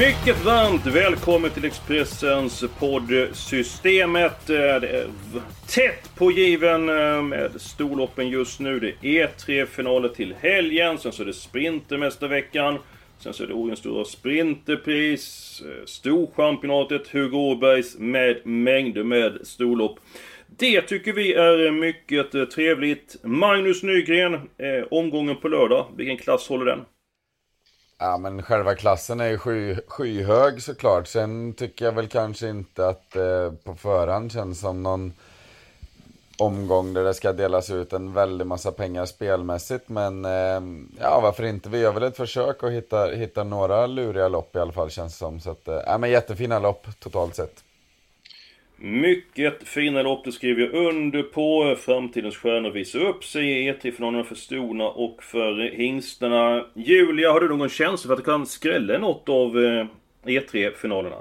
Mycket varmt välkommen till Expressens poddsystemet. Eh, det är tätt på given eh, med storloppen just nu. Det är e tre finaler till helgen, sen så är det Sprintermästarveckan. Sen så är det Årjängs stora Sprinterpris, eh, Storchampionatet, Hugo Åbergs med mängder med storlopp. Det tycker vi är mycket trevligt. Magnus Nygren, omgången på lördag. Vilken klass håller den? Ja, men själva klassen är ju sky, skyhög såklart. Sen tycker jag väl kanske inte att eh, på förhand känns som någon omgång där det ska delas ut en väldig massa pengar spelmässigt. Men eh, ja, varför inte? Vi gör väl ett försök att hitta, hitta några luriga lopp i alla fall känns det som. Så att, eh, ja, men jättefina lopp totalt sett. Mycket fina lopp, det skriver jag under på. Framtidens stjärnor visar upp sig i E3-finalerna för stona och för hingstarna. Julia, har du någon känsla för att det kan skrälla något av E3-finalerna?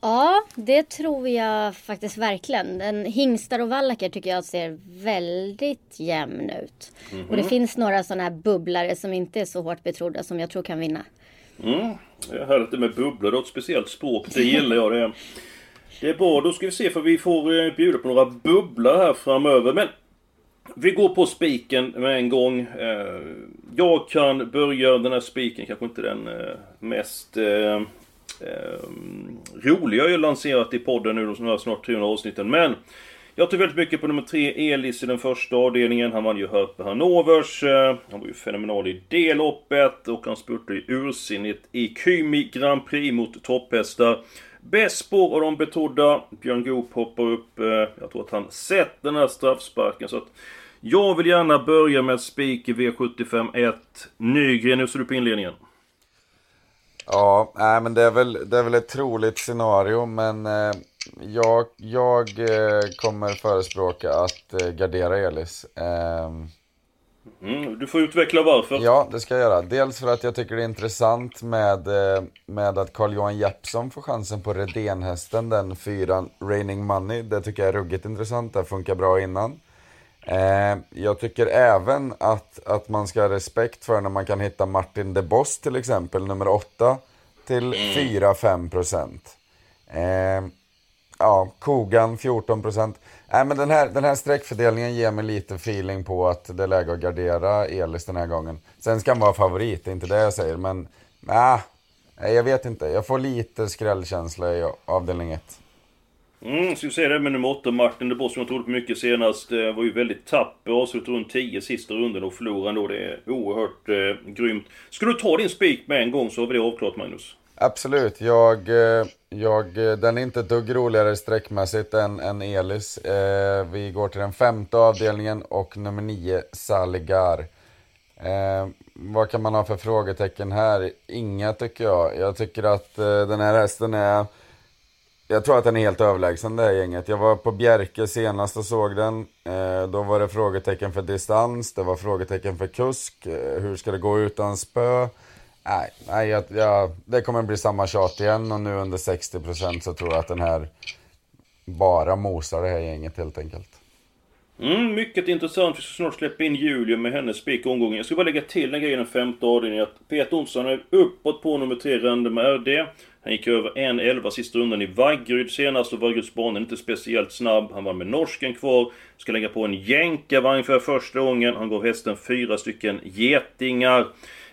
Ja, det tror jag faktiskt verkligen. En hingstar och vallacker tycker jag ser väldigt jämn ut. Mm -hmm. Och det finns några sådana här bubblare som inte är så hårt betrodda som jag tror kan vinna. Mm. Är härligt det med bubblor, det är ett speciellt språk. Det gillar jag. Det. Det är bra, då ska vi se för vi får eh, bjuda på några bubblor här framöver. Men vi går på spiken med en gång. Eh, jag kan börja den här spiken, kanske inte den eh, mest roliga jag har lanserat i podden nu, de här snart 300 avsnitten. Men jag tog väldigt mycket på nummer 3, Elis i den första avdelningen. Han vann ju Hörpe Hanovers. Han var ju fenomenal i det loppet och han spurtade ju ursinnigt i Kymi Grand Prix mot topphästar. Bespo och de betrodda. Björn Goop hoppar upp. Eh, jag tror att han sett den här straffsparken. Så att jag vill gärna börja med spik i V75 1. Nygren, hur ser du på inledningen? Ja, nej, men det är, väl, det är väl ett troligt scenario, men eh, jag, jag eh, kommer förespråka att eh, gardera Elis. Eh, Mm, du får utveckla varför. Ja, det ska jag göra. Dels för att jag tycker det är intressant med, eh, med att Carl-Johan Jeppsson får chansen på Redén-hästen, den fyran, Raining Money. Det tycker jag är ruggigt intressant, det funkar bra innan. Eh, jag tycker även att, att man ska ha respekt för när man kan hitta Martin de Boss till exempel, nummer 8, till 4-5 Eh, ja, Kogan 14 Nej, men den här, den här streckfördelningen ger mig lite feeling på att det är läge att gardera Elis den här gången. Sen ska han vara favorit, det är inte det jag säger, men äh, jag vet inte. Jag får lite skrällkänsla i avdelning 1. Mm, ska vi säga det med nummer 8, Martin de Boss, som jag trodde på mycket senast. Eh, var ju väldigt tapper, avslutade runt 10 sista runden och förlorade ändå. Det är oerhört eh, grymt. Ska du ta din spik med en gång så har vi det avklarat, Magnus. Absolut. Jag, eh, jag, eh, den är inte ett dugg roligare sträckmässigt än, än Elis. Eh, vi går till den femte avdelningen och nummer nio, Saligar. Eh, vad kan man ha för frågetecken här? Inga tycker jag. Jag tycker att eh, den här hästen är... Jag tror att den är helt överlägsen det här gänget. Jag var på Bjerke senast och såg den. Eh, då var det frågetecken för distans, det var frågetecken för kusk. Eh, hur ska det gå utan spö? Nej, nej jag, jag, det kommer bli samma tjat igen och nu under 60% så tror jag att den här bara mosar det här gänget helt enkelt. Mm, mycket intressant. Vi ska snart släppa in Julia med hennes spik omgången. Jag ska bara lägga till en grej i den femte avdelningen. Att Peter Olsson är uppåt på nummer 3, Random RD. Han gick över 1.11 sista rundan i Vaggeryd senast och Vaggeryds bana är inte speciellt snabb. Han var med norsken kvar. Ska lägga på en jänkarvagn för första gången. Han gav hästen fyra stycken getingar.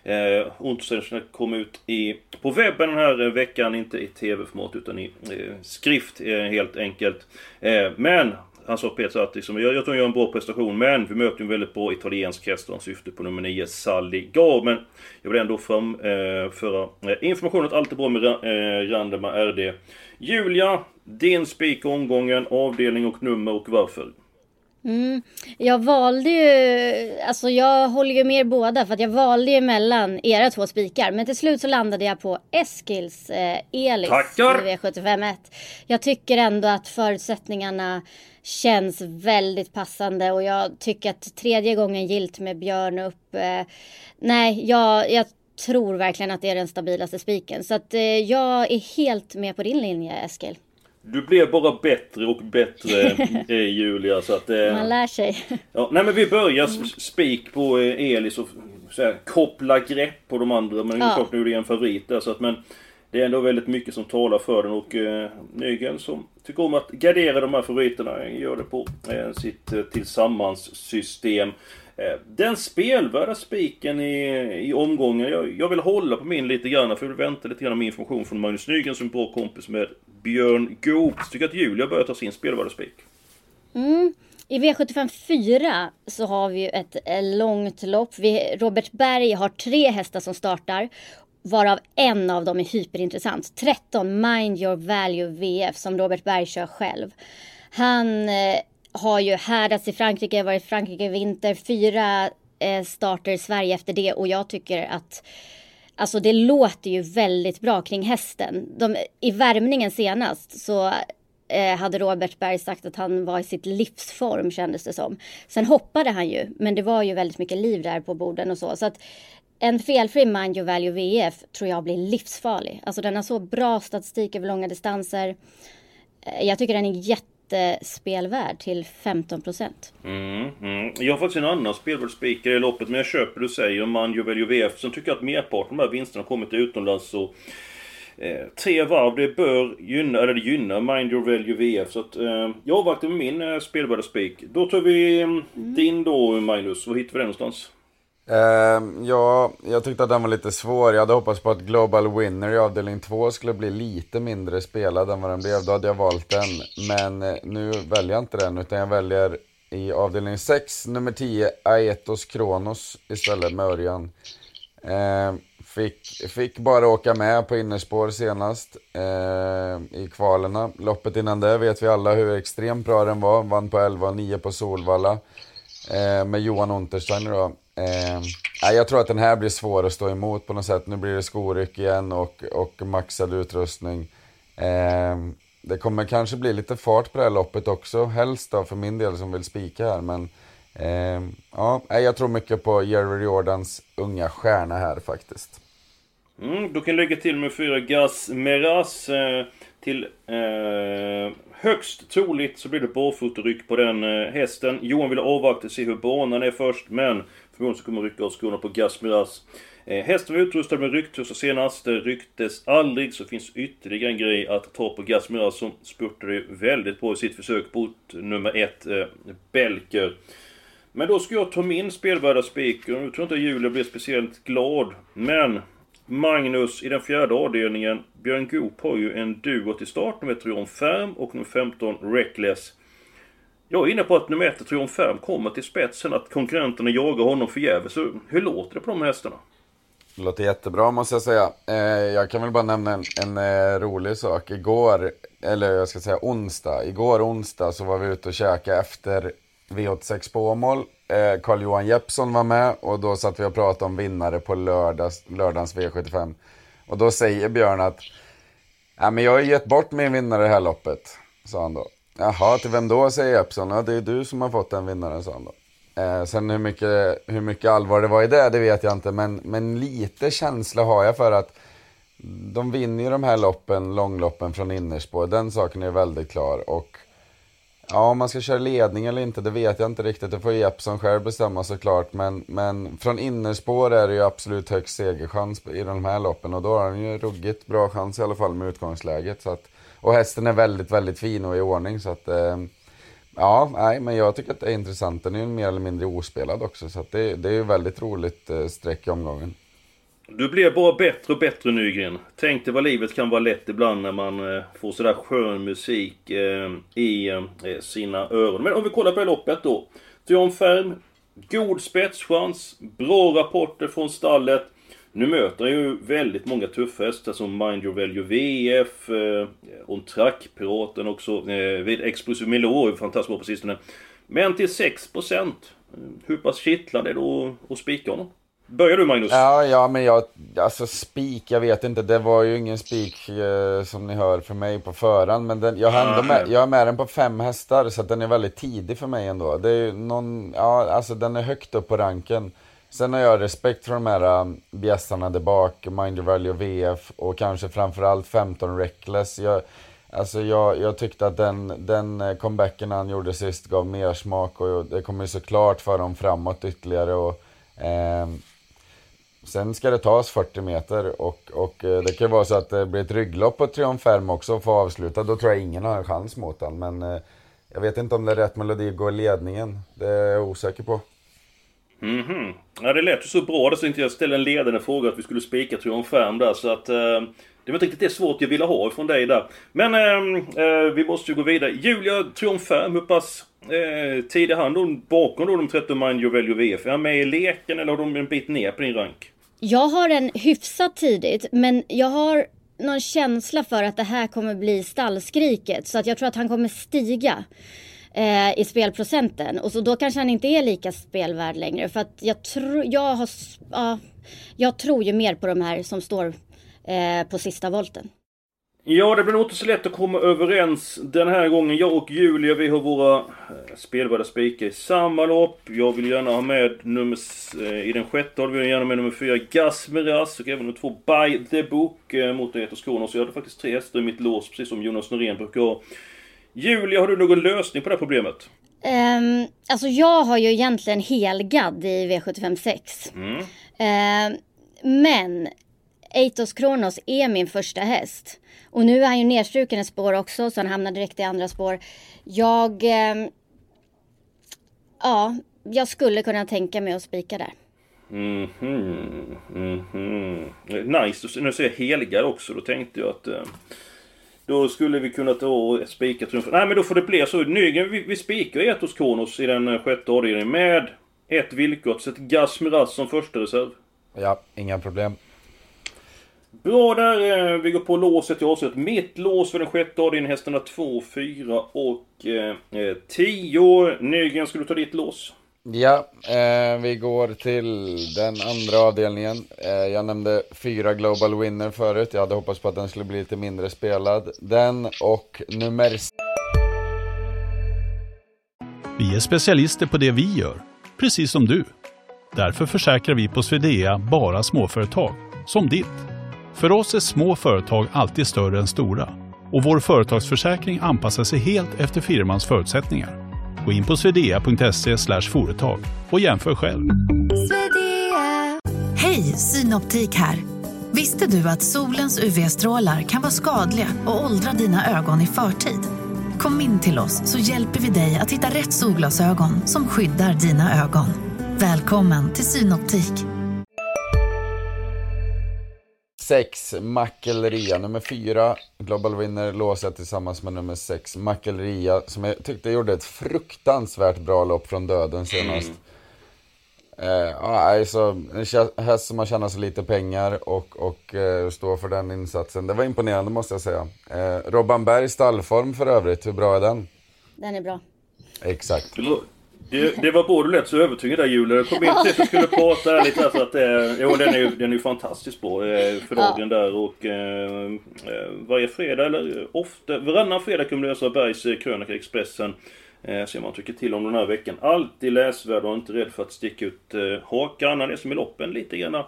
Eh, Onsdagen kom ut i, på webben den här veckan, inte i tv-format utan i eh, skrift eh, helt enkelt. Eh, men han sa Peter att liksom, jag, jag tror han gör en bra prestation, men vi möter en väldigt bra italiensk häst och han syfte på nummer 9, Sally Saligar. Men jag vill ändå framföra eh, eh, information att allt är bra med eh, Randema RD. Julia, din spik omgången, avdelning och nummer och varför? Mm. Jag valde ju, alltså jag håller ju med er båda för att jag valde ju mellan era två spikar. Men till slut så landade jag på Eskils eh, Elis Tackar! i V751. Jag tycker ändå att förutsättningarna känns väldigt passande och jag tycker att tredje gången gilt med Björn upp. Eh, nej, jag, jag tror verkligen att det är den stabilaste spiken. Så att eh, jag är helt med på din linje Eskil. Du blev bara bättre och bättre eh, Julia så att... Eh, Man lär sig. ja, nej men vi börjar spik på eh, Elis och så här, koppla grepp på de andra. Men ja. klart nu är det en favorit där så att men... Det är ändå väldigt mycket som talar för den och eh, Nygren som tycker om att gardera de här favoriterna gör det på eh, sitt eh, tillsammans-system. Eh, den spelvärda spiken i, i omgången, jag, jag vill hålla på min lite grann för jag vill vänta lite grann med information från Magnus Nygren som är bra kompis med Björn Goop. Tycker att Julia börjar ta sin spelvärda spik. Mm. I V75 4 så har vi ju ett eh, långt lopp. Vi, Robert Berg har tre hästar som startar. Varav en av dem är hyperintressant. 13 Mind Your Value VF som Robert Berg kör själv. Han eh, har ju härdats i Frankrike, varit i Frankrike i vinter. Fyra eh, starter i Sverige efter det och jag tycker att Alltså det låter ju väldigt bra kring hästen. De, I värmningen senast så eh, hade Robert Berg sagt att han var i sitt livsform kändes det som. Sen hoppade han ju, men det var ju väldigt mycket liv där på borden och så. Så att en felfri Mind Your Value VF tror jag blir livsfarlig. Alltså den har så bra statistik över långa distanser. Eh, jag tycker den är jättespelvärd till 15 procent. Mm, mm. Jag har faktiskt en annan spelvärd spik i loppet, men jag köper det du säger, Manjo Veljo VF. Sen tycker jag att merparten av de här vinsterna har kommit utomlands. Och, eh, tre varv, det bör gynna, eller det gynnar Mind Your Value VF. Så att, eh, jag avvaktar med min eh, spelvärda spik. Då tar vi eh, din då, Magnus. Var hittar vi den någonstans? Uh, ja, jag tyckte att den var lite svår. Jag hade hoppats på att Global Winner i avdelning 2 skulle bli lite mindre spelad än vad den blev. Då hade jag valt den. Men eh, nu väljer jag inte den, utan jag väljer i avdelning 6, nummer 10, Aetos Kronos istället med Örjan. Uh, fick, fick bara åka med på innerspår senast uh, i kvalerna. Loppet innan det vet vi alla hur extremt bra den var. Vann på 11 och 9 på Solvalla. Med Johan Untersteiner då. Eh, jag tror att den här blir svår att stå emot på något sätt. Nu blir det skoryck igen och, och maxad utrustning. Eh, det kommer kanske bli lite fart på det här loppet också. Helst då för min del som vill spika här. Men eh, ja, jag tror mycket på Jerry Jordans unga stjärna här faktiskt. Mm, du kan lägga till med fyra Gas Meras eh, till eh, högst troligt så blir det barfotaryck på den eh, hästen. Johan vill avvakta och se hur banan är först, men information som kommer rycka av skorna på Gasmiras. Eh, hästen var utrustad med rycktussar senast. Det rycktes aldrig, så finns ytterligare en grej att ta på Gasmiras som spurtade väldigt bra i sitt försök mot nummer ett, eh, Belker. Men då ska jag ta min spelvärda spik. och Nu tror jag inte Julia blir speciellt glad. Men Magnus i den fjärde avdelningen. Björn Goop har ju en duo till start. Nummer Triumph Färm och nummer 15 Reckless. Jag är inne på att nummer ett, Triumph 5, kommer till spetsen. Att konkurrenterna jagar honom förgäves. Hur låter det på de hästarna? Det låter jättebra måste jag säga. Eh, jag kan väl bara nämna en, en eh, rolig sak. Igår, eller jag ska säga onsdag. Igår onsdag så var vi ute och käkade efter V86 på Åmål. Eh, Carl-Johan Jeppsson var med och då satt vi och pratade om vinnare på lördags, lördagens V75. Och då säger Björn att ja, men jag har gett bort min vinnare i det här loppet, sa han då. Jaha, till vem då, säger Jeppsson. Ja, det är du som har fått den vinnaren, sa han då. Eh, sen hur mycket, hur mycket allvar det var i det, det vet jag inte. Men, men lite känsla har jag för att de vinner ju de här loppen, långloppen från innerspår. Den saken är väldigt klar. Och ja, om man ska köra ledning eller inte, det vet jag inte riktigt. Det får Jeppsson själv bestämma såklart. Men, men från innerspår är det ju absolut högst segerchans i de här loppen. Och då har han ju ruggigt bra chans i alla fall med utgångsläget. Så att, och hästen är väldigt, väldigt fin och i ordning. Så att, eh, ja, nej, men jag tycker att det är intressant. Den är ju mer eller mindre ospelad också. Så att det, det är ju väldigt roligt eh, streck i omgången. Du blir bara bättre och bättre Nygren. Tänk dig vad livet kan vara lätt ibland när man eh, får sådär skön musik eh, i eh, sina öron. Men om vi kollar på det loppet då. Dion Färm, god spetschans, bra rapporter från stallet. Nu möter han ju väldigt många tuffa hästar som Mind Your Value VF, eh, On Track, Piraten också, eh, vid Explosive Milor, fantastiskt bra på sistone. Men till 6%. Hur pass kittlande är det då att spika honom? Börjar du Magnus? Ja, ja men jag, alltså spik, jag vet inte. Det var ju ingen spik eh, som ni hör för mig på förhand. Men den, jag, har ändå med, jag är med den på fem hästar så den är väldigt tidig för mig ändå. Det är någon, ja alltså den är högt upp på ranken. Sen har jag respekt för de här um, bjässarna där bak, Mind Your Value VF och kanske framförallt 15 Reckless. Jag, alltså jag, jag tyckte att den, den eh, comebacken han gjorde sist gav mer smak och det kommer såklart föra dem framåt ytterligare. Och, eh, Sen ska det tas 40 meter och, och eh, det kan vara så att det blir ett rygglopp på Triumferm också och få avsluta. Då tror jag ingen har en chans mot honom. Men eh, jag vet inte om det är rätt melodi att gå i ledningen. Det är jag osäker på. Mhm. Mm ja, det lät ju så bra. Det så inte jag ställde en ledande fråga att vi skulle spika Triumferm där. Så att... Eh, det var inte riktigt det svårt jag ville ha från dig där. Men eh, eh, vi måste ju gå vidare. Julia Triumferm, hur pass eh, tidig hand då, bakom då de 13 Mind Your VF? Är han med i leken eller har de en bit ner på din rank? Jag har en hyfsat tidigt, men jag har någon känsla för att det här kommer bli stallskriket. Så att jag tror att han kommer stiga eh, i spelprocenten. Och så då kanske han inte är lika spelvärd längre. För att jag, tro, jag, har, ja, jag tror ju mer på de här som står eh, på sista volten. Ja, det blir nog inte så lätt att komma överens den här gången. Jag och Julia, vi har våra eh, spelvärda spikar i samma lopp. Jag vill gärna ha med nummer... Eh, I den sjätte vill vi gärna med nummer fyra Gasmeras och även nummer två By the Book eh, mot e Etos Kronos. Jag hade faktiskt tre hästar i mitt lås, precis som Jonas Norén brukar ha. Julia, har du någon lösning på det här problemet? Um, alltså jag har ju egentligen helgad i V756. Mm. Uh, men Eitos Kronos är min första häst. Och nu är han ju nedstruken i spår också så han hamnar direkt i andra spår. Jag... Eh, ja, jag skulle kunna tänka mig att spika där. Mhm, mm mm Nice, nu ser jag helgad också. Då tänkte jag att... Eh, då skulle vi kunna ta och spika triumfen. Nej men då får det bli så. Nygren, vi, vi spikar Etos Kronos i den eh, sjätte avdelningen med ett villkor. Sätt Gas Miraz som första reserv. Ja, inga problem. Bra där, eh, vi går på låset. Jag avsett mitt lås för den sjätte avdelningen, hästarna 2, 4 och 10. Eh, Nygren, skulle du ta ditt lås? Ja, eh, vi går till den andra avdelningen. Eh, jag nämnde fyra Global Winner förut. Jag hade hoppats på att den skulle bli lite mindre spelad. Den och nummer... Vi är specialister på det vi gör, precis som du. Därför försäkrar vi på Swedea bara småföretag, som ditt. För oss är små företag alltid större än stora och vår företagsförsäkring anpassar sig helt efter firmans förutsättningar. Gå in på swedea.se företag och jämför själv. Hej, Synoptik här. Visste du att solens UV-strålar kan vara skadliga och åldra dina ögon i förtid? Kom in till oss så hjälper vi dig att hitta rätt solglasögon som skyddar dina ögon. Välkommen till Synoptik. 6, Mackelria. Nummer 4, Global Winner, låser tillsammans med nummer 6, Mackelria, som jag tyckte gjorde ett fruktansvärt bra lopp från döden senast. Mm. Eh, alltså, en häst som har tjänat så lite pengar och, och eh, står för den insatsen. Det var imponerande måste jag säga. Eh, Robban Berg stallform för övrigt, hur bra är den? Den är bra. Exakt. Det, det var bra du lät så övertygad där Julia. Jag kom in till att skulle prata ärligt där för att eh, jo, den är ju den är fantastiskt bra eh, för dagen ja. där och eh, eh, varje fredag eller ofta, varannan fredag kan du läsa Bergs eh, krönika Expressen. Eh, se man tycker till om den här veckan. Alltid läsvärd och inte rädd för att sticka ut eh, hakan. Han är som i loppen lite grann.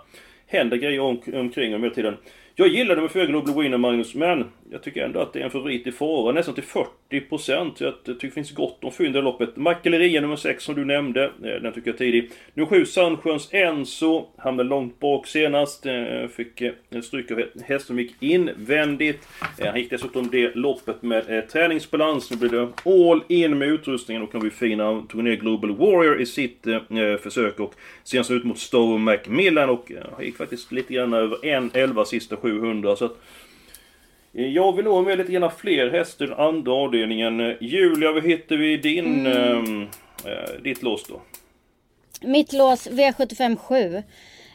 Händer grejer om, omkring honom hela tiden. Jag gillar nummer 4 Global Winner Magnus, men jag tycker ändå att det är en favorit i fara. Nästan till 40%. Jag tycker det finns gott om fynd i loppet. Mackeleria nummer 6 som du nämnde. Eh, den tycker jag är tidig. Nummer 7 Sandsjöns Enzo. Hamnade långt bak senast. Eh, fick eh, stryk av häst som gick invändigt. Han gick dessutom det loppet med träningsbalans. Nu blir det all in med utrustningen och kan bli fina. Tog ner Global Warrior i sitt försök och senast ut mot Stowe Macmillan och han gick faktiskt lite grann över 1.11 sista 700. Så att, jag vill nog ha med lite grann fler hästar i den andra avdelningen. Julia, vad hittar vi din, mm. äh, ditt lås då? Mitt lås V75 7.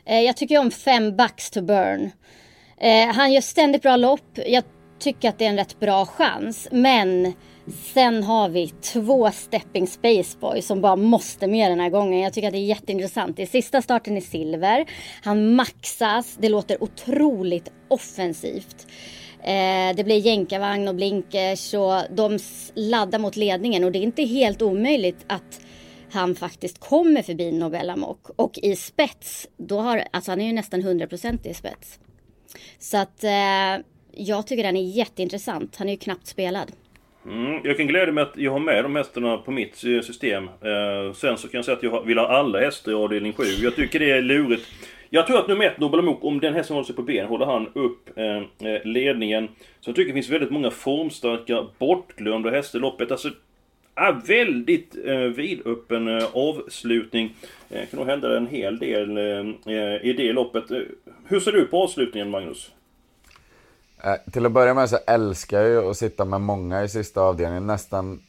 Eh, jag tycker om fem bucks to burn. Eh, han gör ständigt bra lopp. Jag tycker att det är en rätt bra chans. Men Sen har vi två Stepping Spaceboy som bara måste med den här gången. Jag tycker att det är jätteintressant. Det är sista starten i silver. Han maxas. Det låter otroligt offensivt. Eh, det blir jänkarvagn och blinkers och de laddar mot ledningen och det är inte helt omöjligt att han faktiskt kommer förbi Nobel Amok. Och i spets, då har, alltså han är ju nästan 100% i spets. Så att eh, jag tycker den är jätteintressant. Han är ju knappt spelad. Mm, jag kan glädja mig att jag har med de hästarna på mitt system. Eh, sen så kan jag säga att jag vill ha alla hästar i avdelning 7. Jag tycker det är lurigt. Jag tror att nummer ett, Nobel Amok, om den hästen håller sig på ben, håller han upp eh, eh ledningen. Så jag tycker det finns väldigt många formstarka, bortglömda hästar i loppet. Alltså, ah, väldigt eh, vidöppen eh, avslutning. Eh, kan nog hända en hel del eh, eh i det loppet. Eh, hur ser du på avslutningen, Magnus? Eh, till att börja med så älskar jag ju att sitta med många i sista avdelningen. Nästan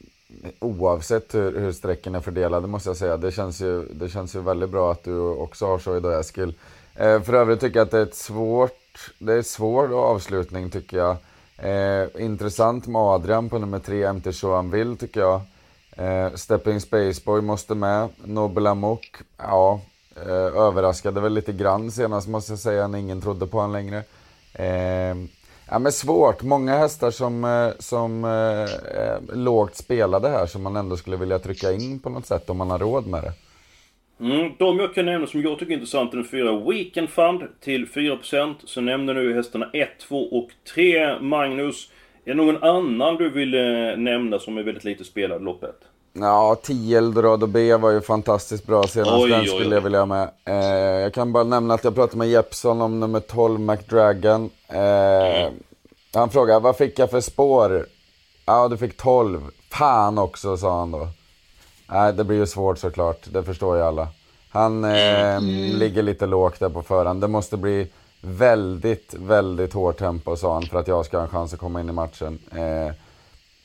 oavsett hur, hur sträcken är fördelade måste jag säga. Det känns ju, det känns ju väldigt bra att du också har så idag Eskil. Eh, för övrigt tycker jag att det är ett svårt, det är ett svår avslutning tycker jag. Eh, intressant med Adrian på nummer tre, MT Joan tycker jag. Eh, Stepping Spaceboy måste med. Nobel Amok, ja, eh, överraskade väl lite grann senast måste jag säga när ingen trodde på honom längre. Eh, Ja men svårt. Många hästar som, eh, som eh, eh, lågt spelade här som man ändå skulle vilja trycka in på något sätt om man har råd med det. Mm, de jag kan nämna som jag tycker är intressanta är fyra Weekend Fund till 4%. Så nämner du hästarna 1, 2 och 3. Magnus, är det någon annan du vill eh, nämna som är väldigt lite spelad loppet? Ja, 10 Eldorado B var ju fantastiskt bra senast. Oj, Den skulle oj, oj. jag vilja ha med. Eh, jag kan bara nämna att jag pratade med Jeppson om nummer 12 McDragon. Eh, mm. Han frågade, vad fick jag för spår? Ja, du fick 12. Fan också, sa han då. Nej, det blir ju svårt såklart. Det förstår ju alla. Han eh, mm. ligger lite lågt där på förhand. Det måste bli väldigt, väldigt hårt tempo, sa han, för att jag ska ha en chans att komma in i matchen.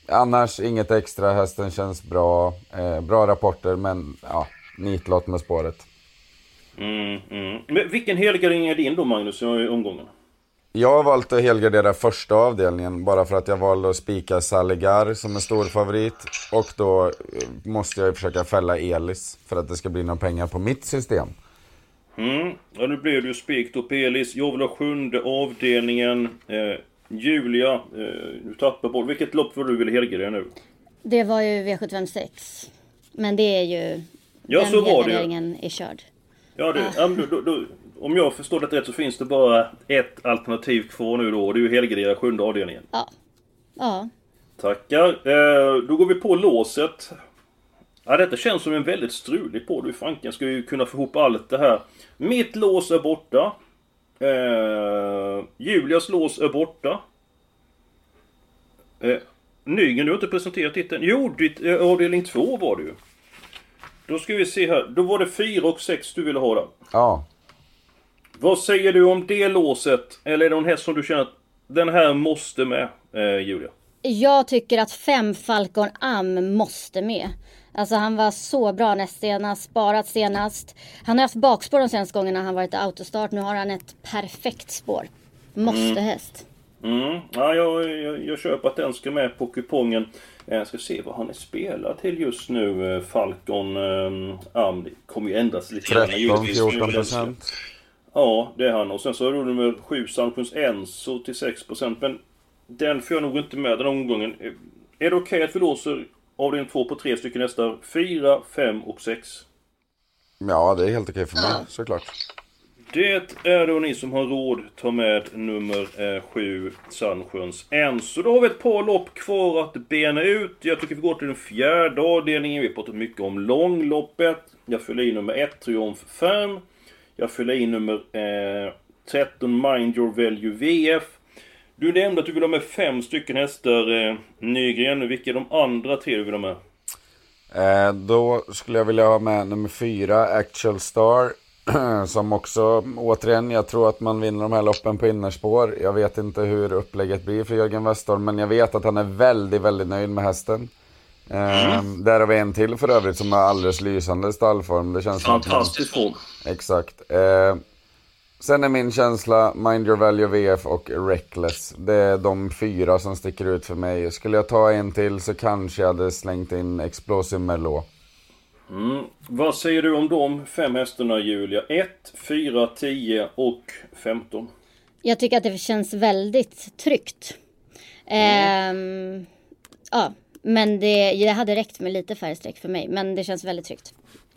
Annars inget extra, hästen känns bra. Eh, bra rapporter men ja, nitlott med spåret. Mm, mm. Men vilken helgardering är din då Magnus i omgången? Jag har valt att helgardera första avdelningen bara för att jag valde att spika Saligar som en stor favorit. Och då eh, måste jag försöka fälla Elis för att det ska bli några pengar på mitt system. Mm. Ja, nu blev det ju spik då på Elis. Jag vill ha sjunde avdelningen. Eh, Julia, eh, du tappar boll. Vilket lopp var du ville helgardera nu? Det var ju V756. Men det är ju... Ja, den så var det ju. är körd. Ja, det, ja. då, då, då, om jag förstår det rätt så finns det bara ett alternativ kvar nu då. Och det är ju helgardera sjunde avdelningen. Ja. Ja. Tackar. Eh, då går vi på låset. Ja, detta känns som en väldigt strulig på. Du fanken ska ju kunna få ihop allt det här. Mitt lås är borta. Eh, Julias lås är borta. Eh, Nygren, du har inte presenterat titeln. Jo, ditt, eh, avdelning 2 var det ju. Då ska vi se här. Då var det 4 och 6 du ville ha då? Ja. Vad säger du om det låset? Eller är det någon häst som du känner att den här måste med, eh, Julia? Jag tycker att 5 Falcon Am måste med. Alltså han var så bra näst senast, sparat senast. Han har haft bakspår de senaste gångerna han varit i autostart. Nu har han ett perfekt spår. Måste mm. häst. Mm. Ja, jag, jag, jag köper att den ska med på kupongen. Jag ska se vad han är spelad till just nu, eh, Falcon um. Det kommer ju ändras lite 13-14 procent. Ja, det är han. Och sen så har du nummer 7, Sanctions Enso till 6 procent. Men den får jag nog inte med den omgången. Är det okej okay att vi låser Avdelning 2 på tre stycken hästar. 4, 5 och 6. Ja, det är helt okej för mig, såklart. Det är då ni som har råd ta med nummer 7, eh, Sandsjöns En. Så då har vi ett par lopp kvar att bena ut. Jag tycker vi går till den fjärde avdelningen. Vi har pratat mycket om långloppet. Jag fyller i nummer 1, Triumph Fern. Jag fyller i nummer eh, 13, Mind Your Value VF. Du nämnde att du vill ha med fem stycken hästar, eh, Nygren. Vilka är de andra tre du vill ha med? Eh, då skulle jag vilja ha med nummer fyra, Actual Star. Som också, återigen, jag tror att man vinner de här loppen på innerspår. Jag vet inte hur upplägget blir för Jörgen Westholm, men jag vet att han är väldigt, väldigt nöjd med hästen. Eh, mm. Där har vi en till för övrigt som har alldeles lysande stallform. Det känns Fantastisk form. Exakt. Eh, Sen är min känsla Mind Your Value VF och Reckless. Det är de fyra som sticker ut för mig. Skulle jag ta en till så kanske jag hade slängt in Explosive Mellow. Mm. Vad säger du om de fem hästarna Julia? 1, 4, 10 och 15. Jag tycker att det känns väldigt tryggt. Ehm, ja, men det, det hade räckt med lite färre streck för mig. Men det känns väldigt tryggt.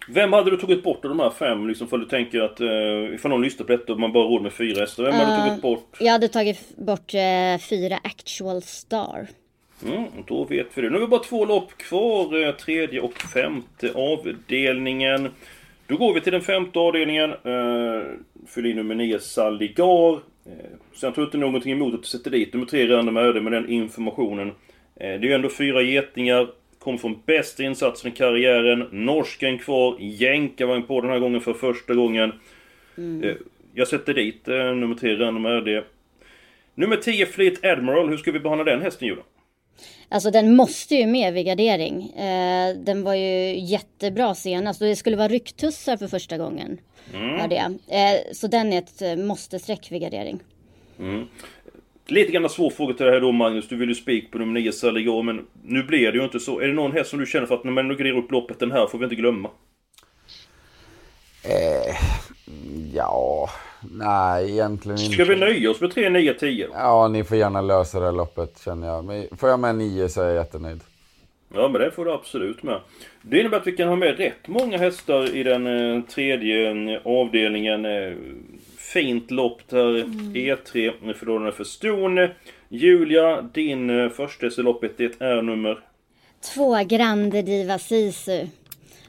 Vem hade du tagit bort av de här fem? Liksom för du tänker att eh, ifall någon lyssnar på detta och man bara råd med fyra hästar. Vem hade du tagit bort? Jag hade tagit bort eh, fyra actual star. Mm, då vet vi det. Nu har vi bara två lopp kvar. eh, Tredje och femte avdelningen. Då går vi till den femte avdelningen. Eh, Fyll in nummer 9, Saligar. Eh, tror jag inte någonting emot att du sätter dit nummer 3, Random Öde med den informationen. Eh, det är ju ändå fyra getingar. Kom från bästa insatsen i karriären. Norsken kvar. Jänkarvagn på den här gången för första gången. Eh, Jag sätter dit eh, nummer 3, Random Öde. Nummer 10, Fleet Admiral. Hur ska vi behandla den hästen, Julia? Alltså den måste ju med vid gardering. Eh, den var ju jättebra senast och det skulle vara rycktussar för första gången. Hörde jag. Eh, så den är ett eh, måste-streck vid gardering. Lite grann svår fråga till det här då Magnus. Du vill ju spik på nummer 9 Saligar, men nu blir det ju inte så. Är det någon häst som du känner för att när man graderar upp loppet, den här får vi inte glömma? Eh, ja, nej egentligen inte. Ska vi nöja oss med 3, 9, 10? Ja, ni får gärna lösa det här loppet känner jag. Men får jag med nio så är jag jättenöjd. Ja, men det får du absolut med. Det innebär att vi kan ha med rätt många hästar i den eh, tredje eh, avdelningen. Fint lopp där. E3 förlorarna för Ston. Julia, din eh, första i loppet, det är nummer... Två Grande Diva Sisu.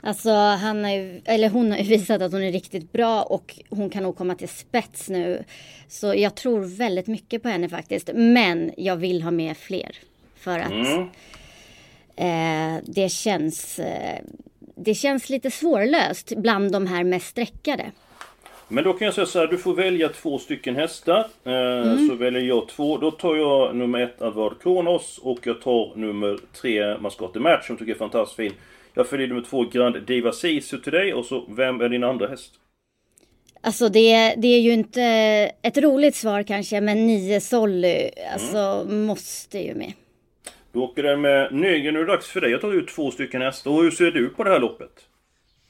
Alltså han har ju, eller hon har ju visat att hon är riktigt bra och hon kan nog komma till spets nu. Så jag tror väldigt mycket på henne faktiskt. Men jag vill ha med fler. För att Mm. eh, det känns eh, det känns lite svårlöst bland de här mest sträckade. Men då kan jag säga så här, du får välja två stycken hästar. Eh, Så väljer jag två. Då tar jag nummer ett Avard Kronos och jag tar nummer tre Mascotte Match som tycker jag är fantastiskt fin. Jag följer nummer två Grand Diva Sisu till dig och så vem är din andra häst? Alltså det, det är ju inte ett roligt svar kanske men nio Solly alltså måste ju med. Då åker den med Nygren, nu är det dags för dig att ta ut två stycken hästar. Och hur ser du på det här loppet?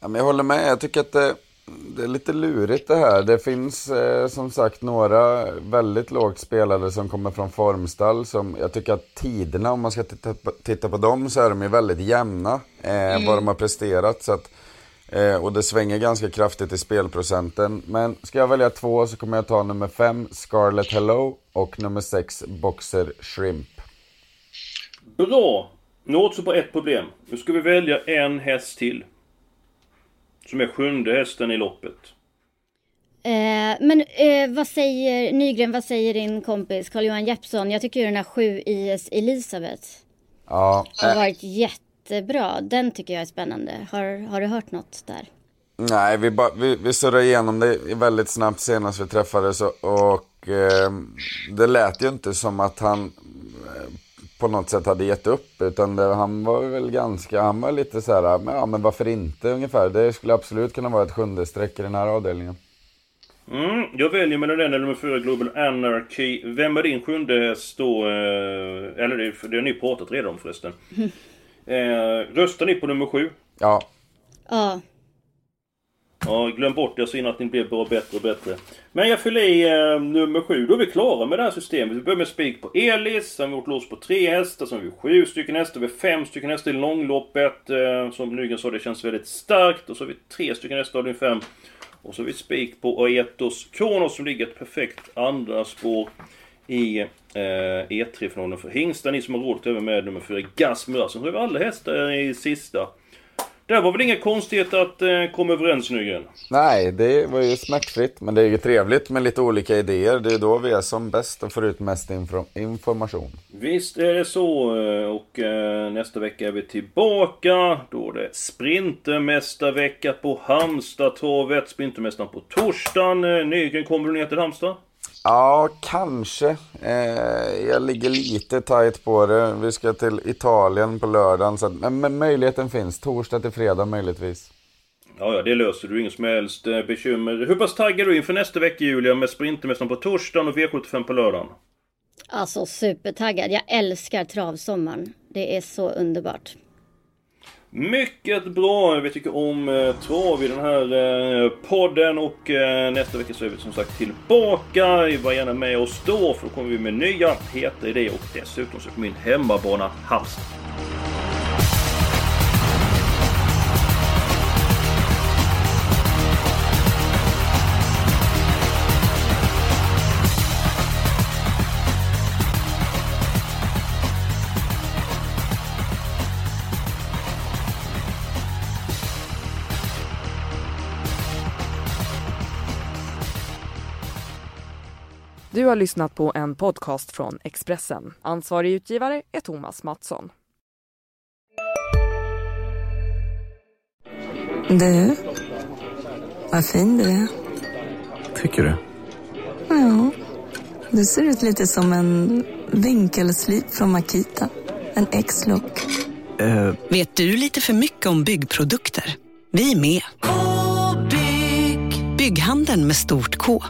Ja, men jag håller med. Jag tycker att det, det är lite lurigt det här. Det finns eh, som sagt några väldigt lågt spelade som kommer från formstall. Som jag tycker att tiderna, om man ska titta på, titta på dem, så är de ju väldigt jämna. Eh, Vad de har presterat. Så att, eh, och det svänger ganska kraftigt i spelprocenten. Men ska jag välja två så kommer jag ta nummer fem, Scarlet Hello, och nummer sex, Boxer Shrimp. Bra! Nu återstår bara ett problem. Nu ska vi välja en häst till. Som är sjunde hästen i loppet. Eh, men eh, vad säger Nygren, vad säger din kompis Carl-Johan Jeppsson? Jag tycker ju den här 7 IS Elisabeth Ja, har varit jättebra. Den tycker jag är spännande. Har, har du hört något där? Nej, vi, ba, vi, vi surrade igenom det väldigt snabbt senast vi träffades och, och eh, det lät ju inte som att han eh, på något sätt hade gett upp. Utan det, han var väl ganska, han var lite så här, men, ja men varför inte ungefär. Det skulle absolut kunna vara ett sjunde streck i den här avdelningen. Mm, jag väljer mellan den eller nummer fyra Global Anarchy. Vem är din sjunde häst då? Eh, eller det, det har ni pratat redan om förresten. Eh, röstar ni på nummer sju? Ja, Ja, Ja, glöm bort det Jag innan att ni blir bara bättre och bättre. Men jag fyller i eh, nummer sju. Då är vi klara med det här systemet. Vi börjar med spik på Elis. Sen har vi gjort loss på tre hästar. Sen har vi sju stycken hästar. Vi har fem stycken hästar i långloppet. Eh, som Nygren sa, det känns väldigt starkt. Och så har vi tre stycken hästar av din fem. Och så har vi spik på Aetos Kronos som ligger ett perfekt andra spår i eh, E3-finalen för hingstar. Ni som har råd över med nummer fyra Gasmura. Sen har vi alla hästar i sista. Det var väl inga konstigheter att eh, komma överens Nygren? nej det var ju smärtfritt. Men det är ju trevligt med lite olika idéer. Det är då vi är som bäst och får ut mest info, information. Visst är det så. eh, Och eh, nästa vecka är vi tillbaka. Då är det Sprintermästarvecka på Halmstadtravet. Sprintermästaren på torsdagen. Eh, Nygren, kommer du ner till Halmstad? Ja, kanske. Eh, jag ligger lite tajt på det. Vi ska till Italien på lördagen. Så att, men, men möjligheten finns. Torsdag till fredag möjligtvis. Ja, ja, det löser du. Inget som helst eh, bekymmer. Hur pass taggad är du inför nästa vecka Julia med Sprintermästaren på torsdagen och V75 på lördagen? Alltså supertaggad. Jag älskar travsommaren. Det är så underbart. Mycket bra! Vi tycker om eh, trav i den här eh, podden och eh, nästa vecka så är vi som sagt tillbaka. Var gärna med oss då för då kommer vi med nya heta idéer och dessutom så på min hemmabana Halmstad. Du har lyssnat på en podcast från Expressen. Ansvarig utgivare är Thomas Mattsson. Du, vad fin du är. Tycker du? Ja, du ser ut lite som en vinkelslip från Makita. En X-look. Uh. Vet du lite för mycket om byggprodukter? Vi är med. -bygg. Bygghandeln med stort K.